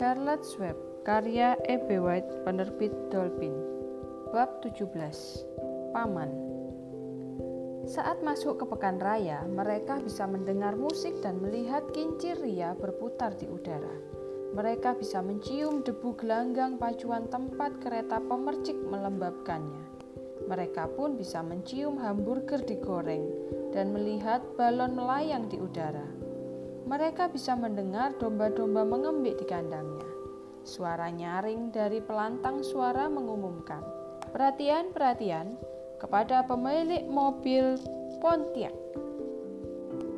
Charlotte Swab, karya E.B. White, penerbit Dolphin. Bab 17. Paman. Saat masuk ke pekan raya, mereka bisa mendengar musik dan melihat kincir ria berputar di udara. Mereka bisa mencium debu gelanggang pacuan tempat kereta pemercik melembabkannya. Mereka pun bisa mencium hamburger digoreng dan melihat balon melayang di udara. Mereka bisa mendengar domba-domba mengembik di kandangnya. Suara nyaring dari pelantang suara mengumumkan, "Perhatian, perhatian kepada pemilik mobil Pontiac.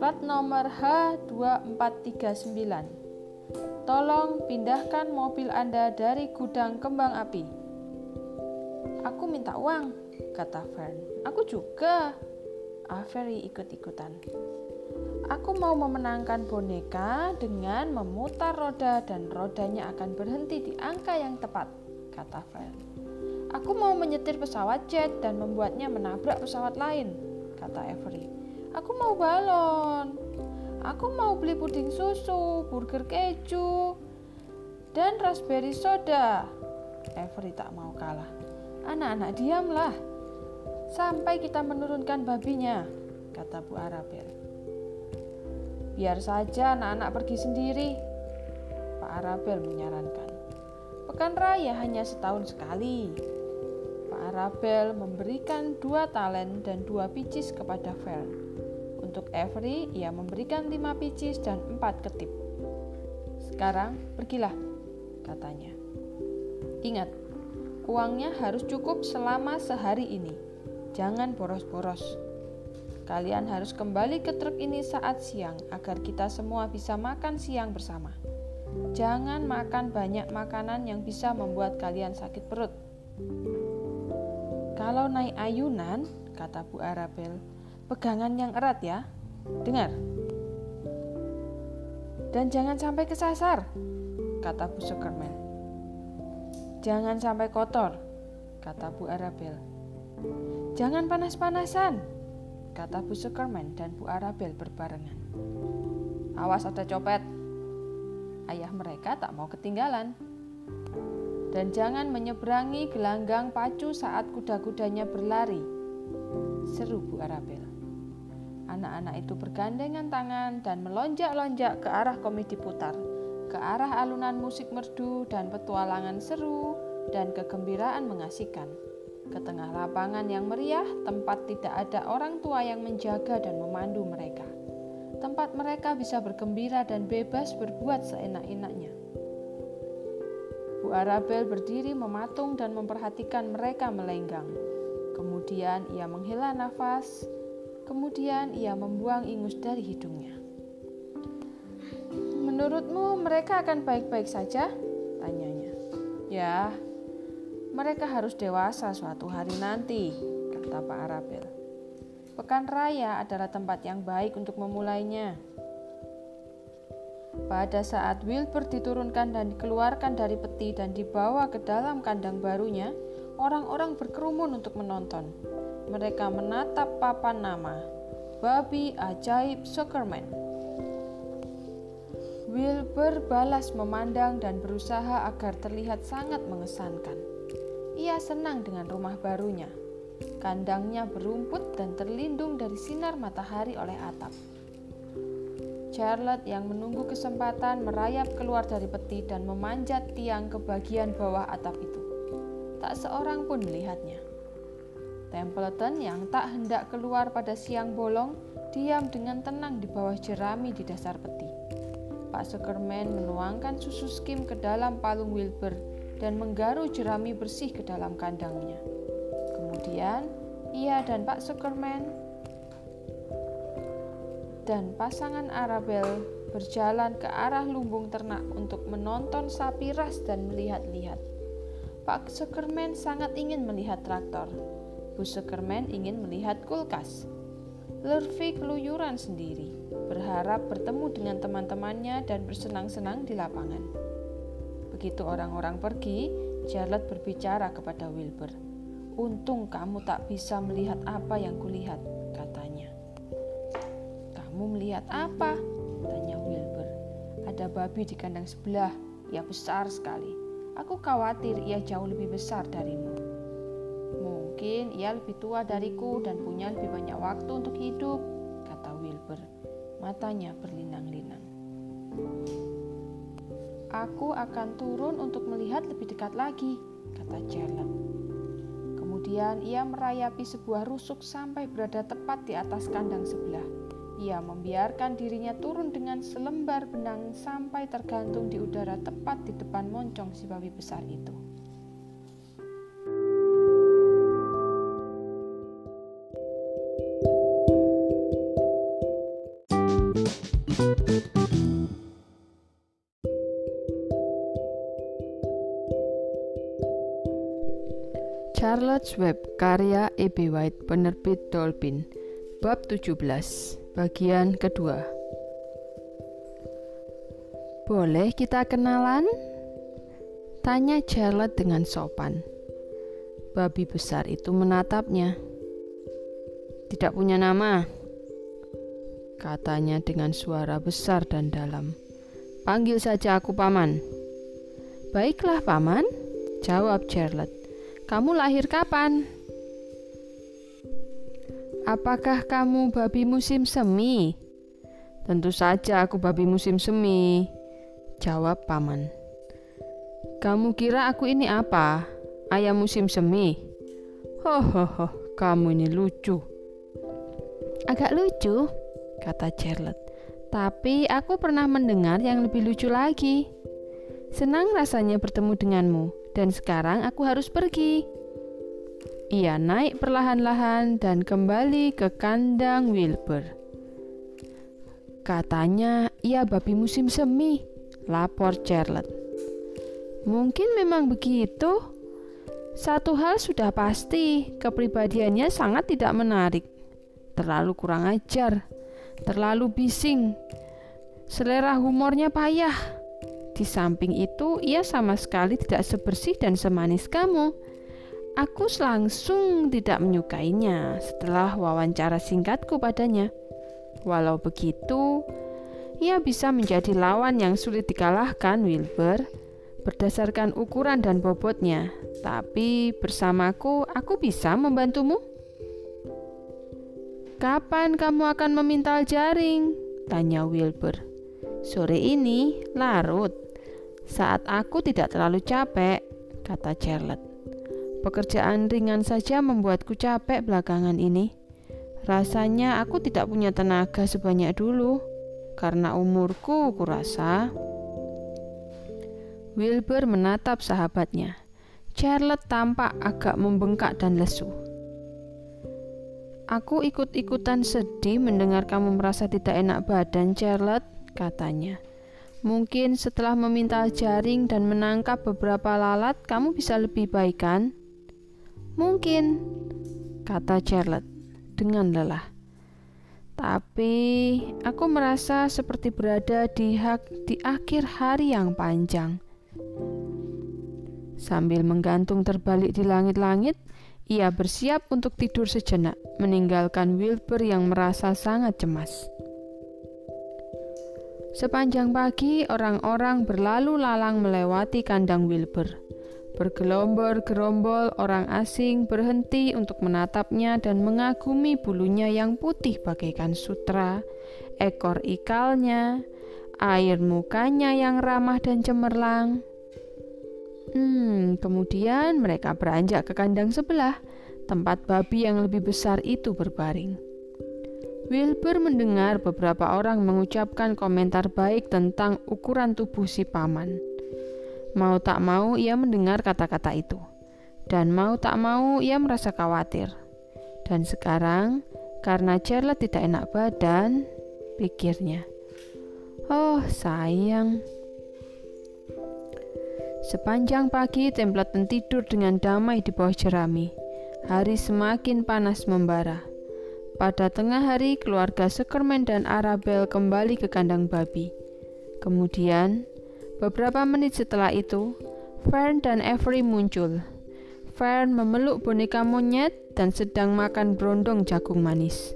Plat nomor H2439. Tolong pindahkan mobil Anda dari gudang kembang api." Aku minta uang, kata Fern. Aku juga. Avery ikut-ikutan. Aku mau memenangkan boneka dengan memutar roda dan rodanya akan berhenti di angka yang tepat, kata Fern. Aku mau menyetir pesawat jet dan membuatnya menabrak pesawat lain, kata Avery. Aku mau balon. Aku mau beli puding susu, burger keju, dan raspberry soda. Avery tak mau kalah. Anak-anak diamlah. Sampai kita menurunkan babinya, kata Bu Arabel. Biar saja anak-anak pergi sendiri, Pak Arabel menyarankan. Pekan raya hanya setahun sekali. Pak Arabel memberikan dua talen dan dua picis kepada Fern. Untuk Avery, ia memberikan lima picis dan empat ketip. Sekarang pergilah, katanya. Ingat, uangnya harus cukup selama sehari ini. Jangan boros-boros. Kalian harus kembali ke truk ini saat siang agar kita semua bisa makan siang bersama. Jangan makan banyak makanan yang bisa membuat kalian sakit perut. Kalau naik ayunan, kata Bu Arabel, pegangan yang erat ya. Dengar. Dan jangan sampai kesasar, kata Bu Superman. Jangan sampai kotor, kata Bu Arabel. Jangan panas-panasan, kata Bu Sukerman dan Bu Arabel berbarengan. Awas ada copet. Ayah mereka tak mau ketinggalan. Dan jangan menyeberangi gelanggang pacu saat kuda-kudanya berlari. Seru Bu Arabel. Anak-anak itu bergandengan tangan dan melonjak-lonjak ke arah komedi putar, ke arah alunan musik merdu dan petualangan seru dan kegembiraan mengasihkan. Ke tengah lapangan yang meriah, tempat tidak ada orang tua yang menjaga dan memandu mereka. Tempat mereka bisa bergembira dan bebas berbuat seenak-enaknya. Bu Arabel berdiri mematung dan memperhatikan mereka melenggang. Kemudian ia menghela nafas, kemudian ia membuang ingus dari hidungnya. Menurutmu mereka akan baik-baik saja? Tanyanya. Ya, mereka harus dewasa suatu hari nanti, kata Pak Arabel. Pekan raya adalah tempat yang baik untuk memulainya. Pada saat Wilbur diturunkan dan dikeluarkan dari peti dan dibawa ke dalam kandang barunya, orang-orang berkerumun untuk menonton. Mereka menatap papan nama, Babi Ajaib Soccerman. Wilbur balas memandang dan berusaha agar terlihat sangat mengesankan. Ia senang dengan rumah barunya. Kandangnya berumput dan terlindung dari sinar matahari oleh atap. Charlotte yang menunggu kesempatan merayap keluar dari peti dan memanjat tiang ke bagian bawah atap itu. Tak seorang pun melihatnya. Templeton yang tak hendak keluar pada siang bolong diam dengan tenang di bawah jerami di dasar peti. Pak Sukerman menuangkan susu skim ke dalam palung Wilbur dan menggaru jerami bersih ke dalam kandangnya. Kemudian, ia dan Pak Superman dan pasangan Arabel berjalan ke arah lumbung ternak untuk menonton sapi ras dan melihat-lihat. Pak Superman sangat ingin melihat traktor. Bu Superman ingin melihat kulkas. Lurvy keluyuran sendiri, berharap bertemu dengan teman-temannya dan bersenang-senang di lapangan. Begitu orang-orang pergi, Charlotte berbicara kepada Wilbur. Untung kamu tak bisa melihat apa yang kulihat, katanya. Kamu melihat apa? Tanya Wilbur. Ada babi di kandang sebelah, ia besar sekali. Aku khawatir ia jauh lebih besar darimu. Mungkin ia lebih tua dariku dan punya lebih banyak waktu untuk hidup, kata Wilbur. Matanya berlinang-linang. Aku akan turun untuk melihat lebih dekat lagi, kata Charlotte. Kemudian ia merayapi sebuah rusuk sampai berada tepat di atas kandang sebelah. Ia membiarkan dirinya turun dengan selembar benang sampai tergantung di udara tepat di depan moncong si babi besar itu. Web karya E.B. White penerbit Dolphin bab 17 bagian kedua. Boleh kita kenalan? Tanya Charlotte dengan sopan. Babi besar itu menatapnya. Tidak punya nama Katanya dengan suara besar dan dalam. Panggil saja aku paman. Baiklah paman Jawab Charlotte kamu lahir kapan? Apakah kamu babi musim semi? Tentu saja aku babi musim semi. Jawab paman. Kamu kira aku ini apa? Ayam musim semi? Hohoho, kamu ini lucu. Agak lucu, kata Charlotte. Tapi aku pernah mendengar yang lebih lucu lagi. Senang rasanya bertemu denganmu dan sekarang aku harus pergi. Ia naik perlahan-lahan dan kembali ke kandang Wilbur. Katanya ia babi musim semi, lapor Charlotte. Mungkin memang begitu. Satu hal sudah pasti, kepribadiannya sangat tidak menarik. Terlalu kurang ajar, terlalu bising. Selera humornya payah di samping itu, ia sama sekali tidak sebersih dan semanis kamu. Aku langsung tidak menyukainya setelah wawancara singkatku padanya. Walau begitu, ia bisa menjadi lawan yang sulit dikalahkan, Wilbur, berdasarkan ukuran dan bobotnya. Tapi bersamaku, aku bisa membantumu. Kapan kamu akan memintal jaring? Tanya Wilbur. Sore ini larut. Saat aku tidak terlalu capek, kata Charlotte. Pekerjaan ringan saja membuatku capek belakangan ini. Rasanya aku tidak punya tenaga sebanyak dulu karena umurku kurasa. Wilbur menatap sahabatnya. Charlotte tampak agak membengkak dan lesu. Aku ikut-ikutan sedih mendengar kamu merasa tidak enak badan, Charlotte, katanya. Mungkin setelah meminta jaring dan menangkap beberapa lalat, kamu bisa lebih baik kan? Mungkin, kata Charlotte dengan lelah. Tapi aku merasa seperti berada di, hak, di akhir hari yang panjang. Sambil menggantung terbalik di langit-langit, ia bersiap untuk tidur sejenak, meninggalkan Wilbur yang merasa sangat cemas. Sepanjang pagi, orang-orang berlalu lalang melewati kandang Wilbur. Bergelombol-gerombol orang asing berhenti untuk menatapnya dan mengagumi bulunya yang putih bagaikan sutra, ekor ikalnya, air mukanya yang ramah dan cemerlang. Hmm, kemudian mereka beranjak ke kandang sebelah, tempat babi yang lebih besar itu berbaring. Wilbur mendengar beberapa orang mengucapkan komentar baik tentang ukuran tubuh si paman. Mau tak mau ia mendengar kata-kata itu. Dan mau tak mau ia merasa khawatir. Dan sekarang, karena Charlotte tidak enak badan, pikirnya. Oh, sayang. Sepanjang pagi, Templeton tidur dengan damai di bawah jerami. Hari semakin panas membara. Pada tengah hari, keluarga Sukerman dan Arabel kembali ke kandang babi. Kemudian, beberapa menit setelah itu, Fern dan Avery muncul. Fern memeluk boneka monyet dan sedang makan brondong jagung manis.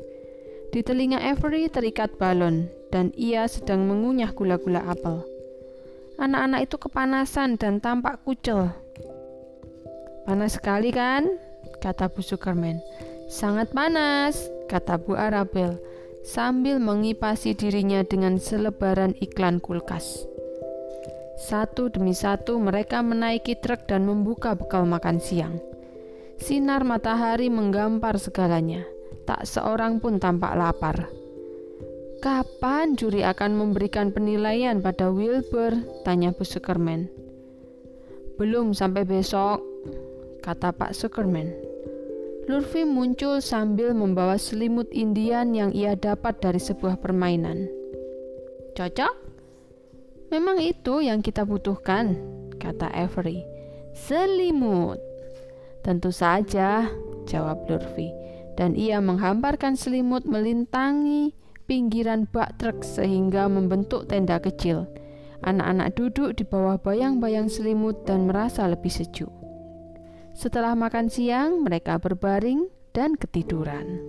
Di telinga Avery terikat balon, dan ia sedang mengunyah gula-gula apel. Anak-anak itu kepanasan dan tampak kucel. Panas sekali kan? kata Bu Sukerman. Sangat panas, kata Bu Arabel sambil mengipasi dirinya dengan selebaran iklan kulkas. Satu demi satu mereka menaiki truk dan membuka bekal makan siang. Sinar matahari menggampar segalanya. Tak seorang pun tampak lapar. Kapan juri akan memberikan penilaian pada Wilbur? Tanya Bu Sukerman. Belum sampai besok, kata Pak Sukerman. Lurvi muncul sambil membawa selimut Indian yang ia dapat dari sebuah permainan. Cocok? Memang itu yang kita butuhkan, kata Avery. Selimut. Tentu saja, jawab Lurvi. Dan ia menghamparkan selimut melintangi pinggiran bak truk sehingga membentuk tenda kecil. Anak-anak duduk di bawah bayang-bayang selimut dan merasa lebih sejuk. Setelah makan siang, mereka berbaring dan ketiduran.